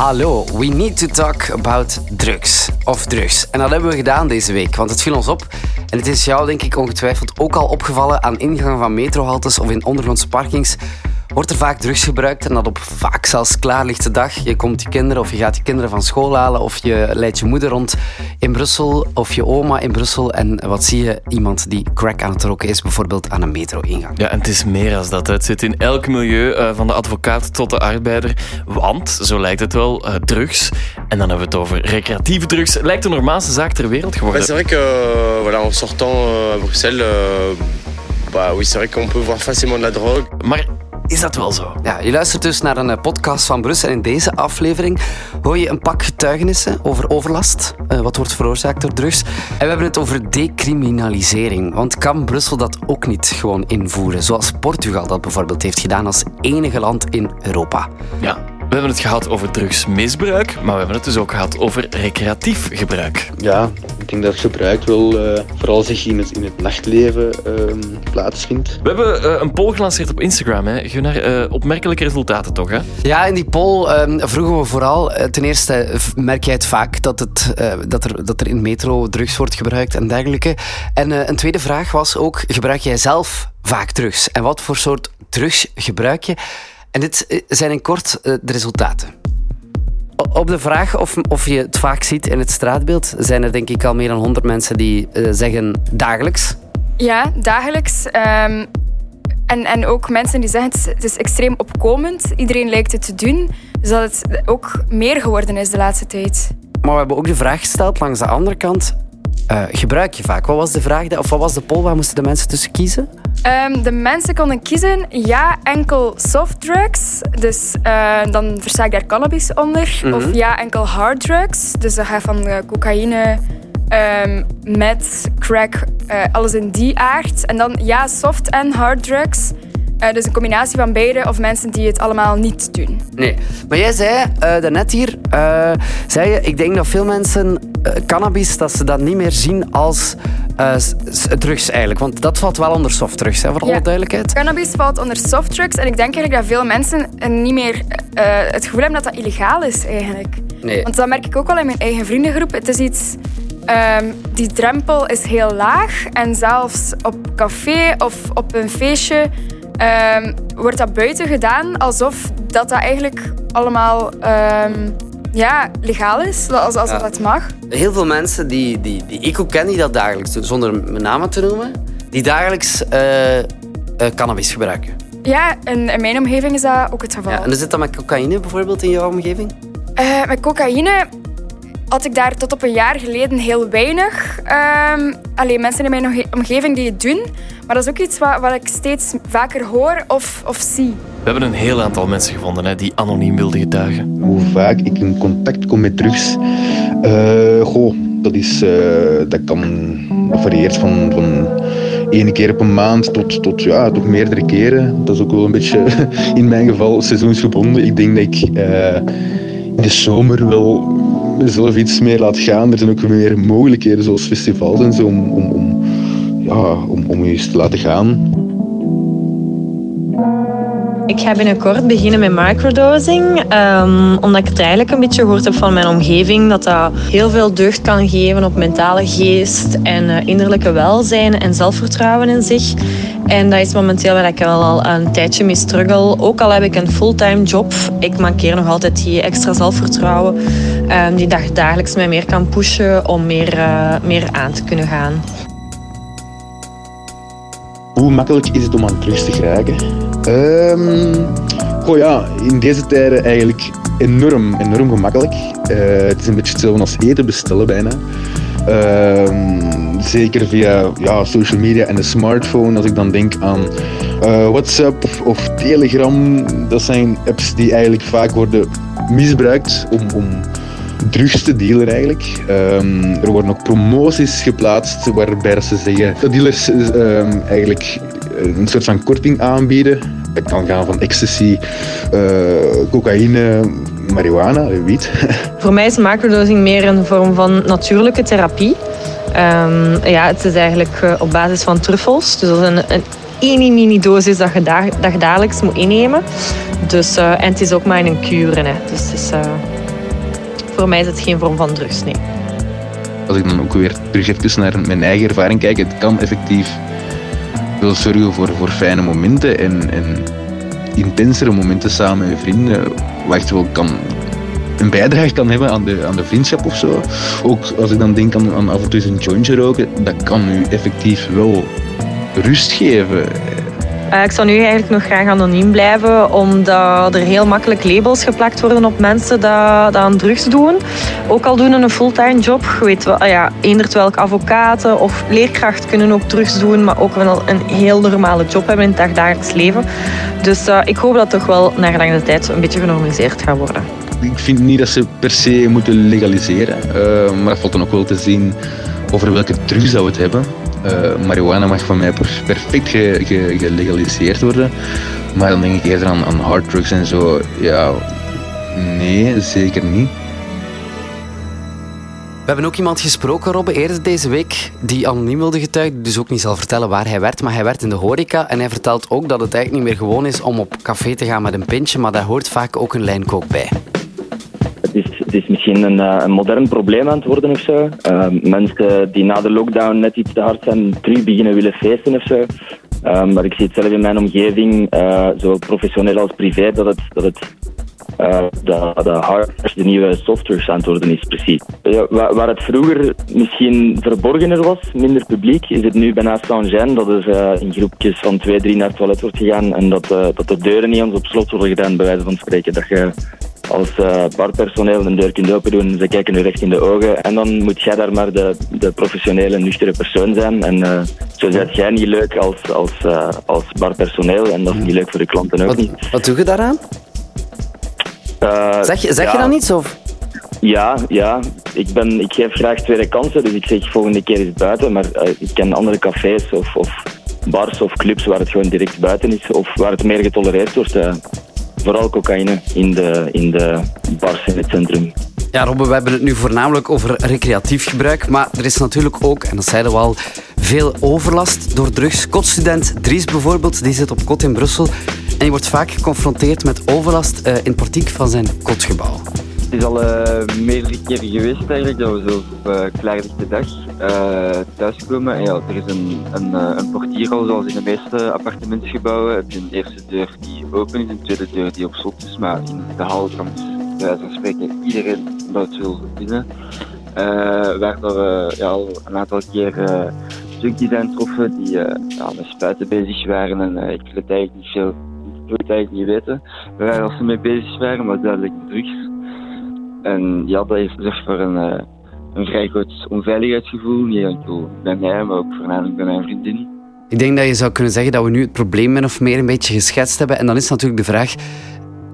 Hallo, we need to talk about drugs. Of drugs. En dat hebben we gedaan deze week, want het viel ons op. En het is jou, denk ik, ongetwijfeld ook al opgevallen aan ingangen van metrohaltes of in ondergrondse parkings wordt er vaak drugs gebruikt en dat op vaak zelfs klaarlichte dag. Je komt je kinderen of je gaat je kinderen van school halen of je leidt je moeder rond in Brussel of je oma in Brussel en wat zie je? Iemand die crack aan het roken is, bijvoorbeeld aan een metro-ingang. Ja, en het is meer als dat. Het zit in elk milieu, uh, van de advocaat tot de arbeider. Want, zo lijkt het wel, uh, drugs. En dan hebben we het over recreatieve drugs. Lijkt de normaalste zaak ter wereld geworden. C'est vrai que, euh, voilà, en sortant euh, à Bruxelles, euh, bah oui, c'est vrai qu'on peut voir facilement de la drogue. Maar is dat wel zo? Ja, je luistert dus naar een podcast van Brussel. En in deze aflevering hoor je een pak getuigenissen over overlast. Uh, wat wordt veroorzaakt door drugs. En we hebben het over decriminalisering. Want kan Brussel dat ook niet gewoon invoeren? Zoals Portugal dat bijvoorbeeld heeft gedaan als enige land in Europa. Ja, we hebben het gehad over drugsmisbruik, maar we hebben het dus ook gehad over recreatief gebruik. Ja, denk dat gebruik wel uh, vooral zich in het, in het nachtleven uh, plaatsvindt. We hebben uh, een poll gelanceerd op Instagram. Hè. Gunnar, eh, opmerkelijke resultaten toch? Hè? Ja, in die poll um, vroegen we vooral... ten eerste merk jij het vaak dat, het, dat, er, dat er in metro drugs wordt gebruikt en dergelijke. En een tweede vraag was ook, gebruik jij zelf vaak drugs? En wat voor soort drugs gebruik je? En dit eh, zijn in kort uh, de resultaten. Op de vraag of, of je het vaak ziet in het straatbeeld, zijn er denk ik al meer dan 100 mensen die uh, zeggen dagelijks. Ja, dagelijks. Um, en, en ook mensen die zeggen het is extreem opkomend. Iedereen lijkt het te doen. Dus dat het ook meer geworden is de laatste tijd. Maar we hebben ook de vraag gesteld langs de andere kant. Uh, gebruik je vaak? Wat was de vraag, of wat was de poll? Waar moesten de mensen tussen kiezen? Um, de mensen konden kiezen ja, enkel softdrugs. Dus uh, dan versta ik daar cannabis onder. Mm -hmm. Of ja, enkel harddrugs. Dus dat gaat van uh, cocaïne, um, met crack, alles in die aard. En dan ja, soft en harddrugs. Uh, dus een combinatie van beide of mensen die het allemaal niet doen. Nee, maar jij zei uh, daarnet hier, uh, zei je, ik denk dat veel mensen cannabis, dat ze dat niet meer zien als drugs eigenlijk. Want dat valt wel onder softdrugs, hè, voor alle duidelijkheid. Cannabis valt onder softdrugs en ik denk eigenlijk dat veel mensen niet meer het gevoel hebben dat dat illegaal is eigenlijk. Nee. Want dat merk ik ook wel in mijn eigen vriendengroep. Het is iets... Um, die drempel is heel laag en zelfs op café of op een feestje um, wordt dat buiten gedaan alsof dat, dat eigenlijk allemaal um, ja, legaal is, als, als ja. dat mag. Heel veel mensen die, die, die ik ook ken, die dat dagelijks doen, zonder namen te noemen, die dagelijks uh, uh, cannabis gebruiken. Ja, in, in, mijn omgeving is dat ook het geval. Ja, en het dan met cocaïne bijvoorbeeld in jouw omgeving? Uh, met cocaïne had ik daar tot op een jaar geleden heel weinig. Um, alleen mensen in mijn omgeving die het doen. Maar dat is ook iets wat, wat ik steeds vaker hoor of, of zie. We hebben een heel aantal mensen gevonden hè, die anoniem wilden getuigen. Hoe vaak ik in contact kom met drugs. Uh, goh, dat, is, uh, dat kan dat varieert van, van ene keer op een maand tot, tot ja, toch meerdere keren. Dat is ook wel een beetje in mijn geval seizoensgebonden. Ik denk dat ik uh, in de zomer wel mezelf iets meer laat gaan. Er zijn ook meer mogelijkheden zoals festivals en zo om, om, om, ja, om, om eens te laten gaan. Ik ga binnenkort beginnen met microdosing, um, omdat ik het eigenlijk een beetje gehoord heb van mijn omgeving, dat dat heel veel deugd kan geven op mentale geest en uh, innerlijke welzijn en zelfvertrouwen in zich. En dat is momenteel waar ik al een tijdje mee struggle. Ook al heb ik een fulltime job, ik mankeer nog altijd die extra zelfvertrouwen um, die dagelijks mij meer kan pushen om meer, uh, meer aan te kunnen gaan. Hoe makkelijk is het om aan drugs te geraken? Um, oh ja, in deze tijden eigenlijk enorm, enorm gemakkelijk. Uh, het is een beetje hetzelfde als eten bestellen bijna. Um, zeker via ja, social media en de smartphone. Als ik dan denk aan uh, WhatsApp of Telegram. Dat zijn apps die eigenlijk vaak worden misbruikt om, om drugs te dealen eigenlijk. Um, er worden ook promoties geplaatst waarbij ze zeggen dat dealers um, eigenlijk een soort van korting aanbieden. Het kan gaan van ecstasy, uh, cocaïne, marihuana, wiet. Voor mij is macrodosing meer een vorm van natuurlijke therapie. Um, ja, het is eigenlijk uh, op basis van truffels. Dus dat is een, een mini dosis dat je, da dat je dagelijks moet innemen. Dus, en het is ook maar in een kuren. Hè. Dus het is, voor mij is het geen vorm van drugs, nee. Als ik dan ook weer terug even naar mijn eigen ervaring kijk, het kan effectief wel zorgen voor, voor fijne momenten en, en intensere momenten samen met vrienden, wat wel kan, een bijdrage kan hebben aan de, aan de vriendschap of zo. Ook als ik dan denk aan, aan af en toe een jointje roken, dat kan u effectief wel rust geven. Uh, ik zou nu eigenlijk nog graag anoniem blijven, omdat er heel makkelijk labels geplakt worden op mensen die, die aan drugs doen. Ook al doen een fulltime job. Weet wel, ah ja, eendert welk advocaten of leerkracht kunnen ook drugs doen, maar ook wel een heel normale job hebben in het dagelijks leven. Dus uh, ik hoop dat toch wel naar lange tijd een beetje genormaliseerd gaat worden. Ik vind niet dat ze per se moeten legaliseren, uh, maar het valt dan ook wel te zien over welke drugs dat we het hebben. Uh, marihuana mag van mij perfect gelegaliseerd worden. Maar dan denk ik eerder aan, aan harddrugs en zo. Ja, nee, zeker niet. We hebben ook iemand gesproken, Robbe, eerder deze week, die anoniem wilde getuigen, dus ook niet zal vertellen waar hij werkt, maar hij werkt in de horeca en hij vertelt ook dat het eigenlijk niet meer gewoon is om op café te gaan met een pintje, maar daar hoort vaak ook een lijnkook bij. Het is, misschien een, eh, een, modern probleem aan het worden of zo. Uh, mensen die na de lockdown net iets te hard zijn, terug beginnen willen feesten of zo. Uh, maar ik zie het zelf in mijn omgeving, uh, zowel professioneel als privé, dat het, dat het uh, de, de hardware de nieuwe software aan het worden is, precies. Waar, het vroeger misschien verborgener was, minder publiek, is het nu bijna Saint-Jean dat er in groepjes van twee, drie naar het toilet wordt gegaan en dat, dat de deuren niet eens op slot worden gedaan, bij wijze van spreken. Dat je als uh, barpersoneel een deur kunt open doen, ze kijken nu recht in de ogen en dan moet jij daar maar de, de professionele, nuchtere persoon zijn. En uh, zo zet jij niet leuk als, als, uh, als barpersoneel en dat is niet leuk voor de klanten ook wat, niet. Wat doe je daaraan? zeg je, zeg ja. je dan iets? Of? Ja, ja. Ik, ben, ik geef graag tweede kansen, dus ik zeg volgende keer is buiten. Maar ik ken andere cafés of, of bars of clubs waar het gewoon direct buiten is of waar het meer getolereerd wordt vooral cocaïne in de, in de bars in het centrum. Ja, Robbe, we hebben het nu voornamelijk over recreatief gebruik, maar er is natuurlijk ook, en dat zeiden we al, veel overlast door drugs. Kotstudent Dries bijvoorbeeld, die zit op kot in Brussel en die wordt vaak geconfronteerd met overlast uh, in het portiek van zijn kotgebouw. Het is al uh, meerdere keren geweest eigenlijk, dat we zo op uh, klaarlichte dag uh, thuiskomen. En ja, er is een, een, een portier al, zoals in de meeste appartementsgebouwen. Het is een eerste deur die open is, een tweede deur die op slot is. Maar in de hal kan bij wijze van spreken iedereen dat wil binnen. waar we ja, al een aantal keer junkies zijn troffen die ja, met spuiten bezig waren. En ik wil het eigenlijk niet veel, ik het eigenlijk niet weten waar ze mee bezig waren, maar duidelijk drugs. En ja, dat heeft zorgt voor een, uh, een vrij groot onveiligheidsgevoel. Niet enkel bij mij, maar ook voornamelijk bij mijn vriendin. Ik denk dat je zou kunnen zeggen dat we nu het probleem min of meer een beetje geschetst hebben. En dan is natuurlijk de vraag,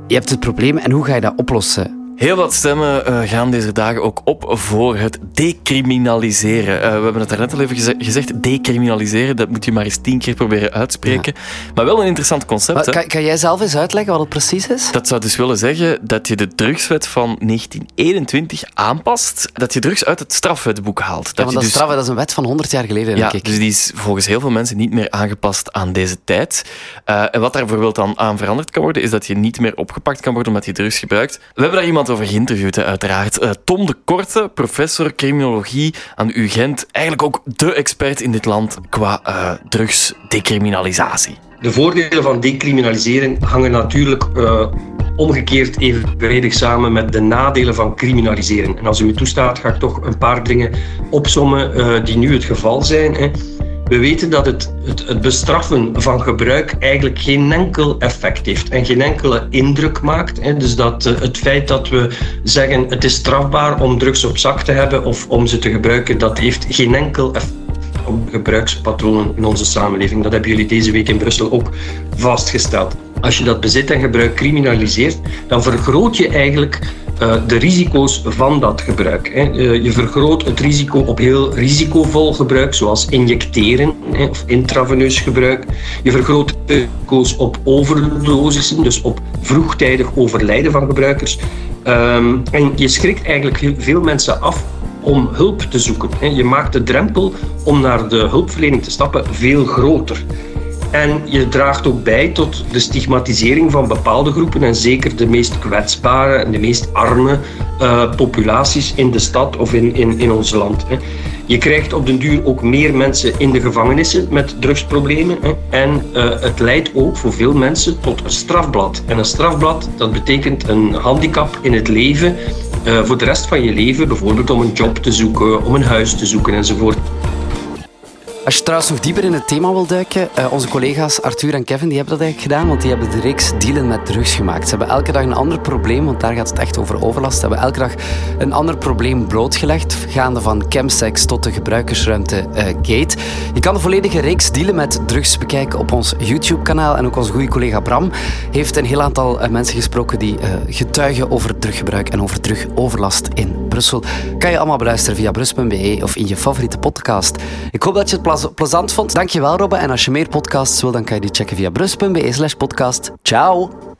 je hebt het probleem en hoe ga je dat oplossen? Heel wat stemmen uh, gaan deze dagen ook op voor het decriminaliseren. Uh, we hebben het daarnet al even geze gezegd, decriminaliseren, dat moet je maar eens tien keer proberen uitspreken. Ja. Maar wel een interessant concept. Kan, kan, jij zelf eens uitleggen wat het precies is? Dat zou dus willen zeggen dat je de drugswet van 1921 aanpast, dat je drugs uit het strafwetboek haalt. Dat ja, want dat, dus... straf, dat is een wet van 100 jaar geleden, ja, ik. dus die is volgens heel veel mensen niet meer aangepast aan deze tijd. Uh, en wat daar bijvoorbeeld dan aan veranderd kan worden, is dat je niet meer opgepakt kan worden omdat je drugs gebruikt. We hebben daar iemand over geïnterviewd, uiteraard. Uh, Tom de Korte, professor criminologie aan UGent. Eigenlijk ook de expert in dit land qua uh, drugsdecriminalisatie. De voordelen van decriminaliseren hangen natuurlijk uh, omgekeerd evenredig samen met de nadelen van criminaliseren. En als u me toestaat, ga ik toch een paar dingen opsommen die nu het geval zijn. Hè. We weten dat het, het, het, bestraffen van gebruik eigenlijk geen enkel effect heeft en geen enkele indruk maakt. Hè. Dus dat uh, het feit dat we zeggen het is strafbaar om drugs op zak te hebben of om ze te gebruiken, dat heeft geen enkel effect op gebruikspatronen in onze samenleving. Dat hebben jullie deze week in Brussel ook vastgesteld. Als je dat bezit en gebruik criminaliseert, dan vergroot je eigenlijk de risico's van dat gebruik. Uh, je vergroot het risico op heel risicovol gebruik, zoals injecteren of intraveneus gebruik. Je vergroot de risico's op overdosissen, dus op vroegtijdig overlijden van gebruikers. Um, en je schrikt eigenlijk veel mensen af om hulp te zoeken. Je maakt de drempel om naar de hulpverlening te stappen veel groter. En je draagt ook bij tot de stigmatisering van bepaalde groepen en zeker de meest kwetsbare en de meest arme uh, populaties in de stad of in, in, in ons land. Hè. Je krijgt op den duur ook meer mensen in de gevangenissen met drugsproblemen. Hè. En uh, het leidt ook voor veel mensen tot een strafblad. En een strafblad, dat betekent een handicap in het leven uh, voor de rest van je leven. Bijvoorbeeld om een job te zoeken, om een huis te zoeken enzovoort. Als je trouwens nog dieper in het thema wil duiken, uh, onze collega's Arthur en Kevin die hebben dat eigenlijk gedaan, want die hebben de reeks Dealen met Drugs gemaakt. Ze hebben elke dag een ander probleem, want daar gaat het echt over overlast. Ze hebben elke dag een ander probleem blootgelegd, gaande van chemsex tot de gebruikersruimte uh, Gate. Je kan de volledige reeks Dealen met Drugs bekijken op ons YouTube-kanaal. En ook onze goede collega Bram heeft een heel aantal uh, mensen gesproken die getuigen over druggebruik en over drugoverlast in Brussel. Kan je allemaal beluisteren via brus.be of in je favoriete podcast. Ik hoop dat je het plezant vond. Dankjewel Robbe. En als je meer podcasts wil, dan kan je die checken via brus.be slash podcast. Ciao!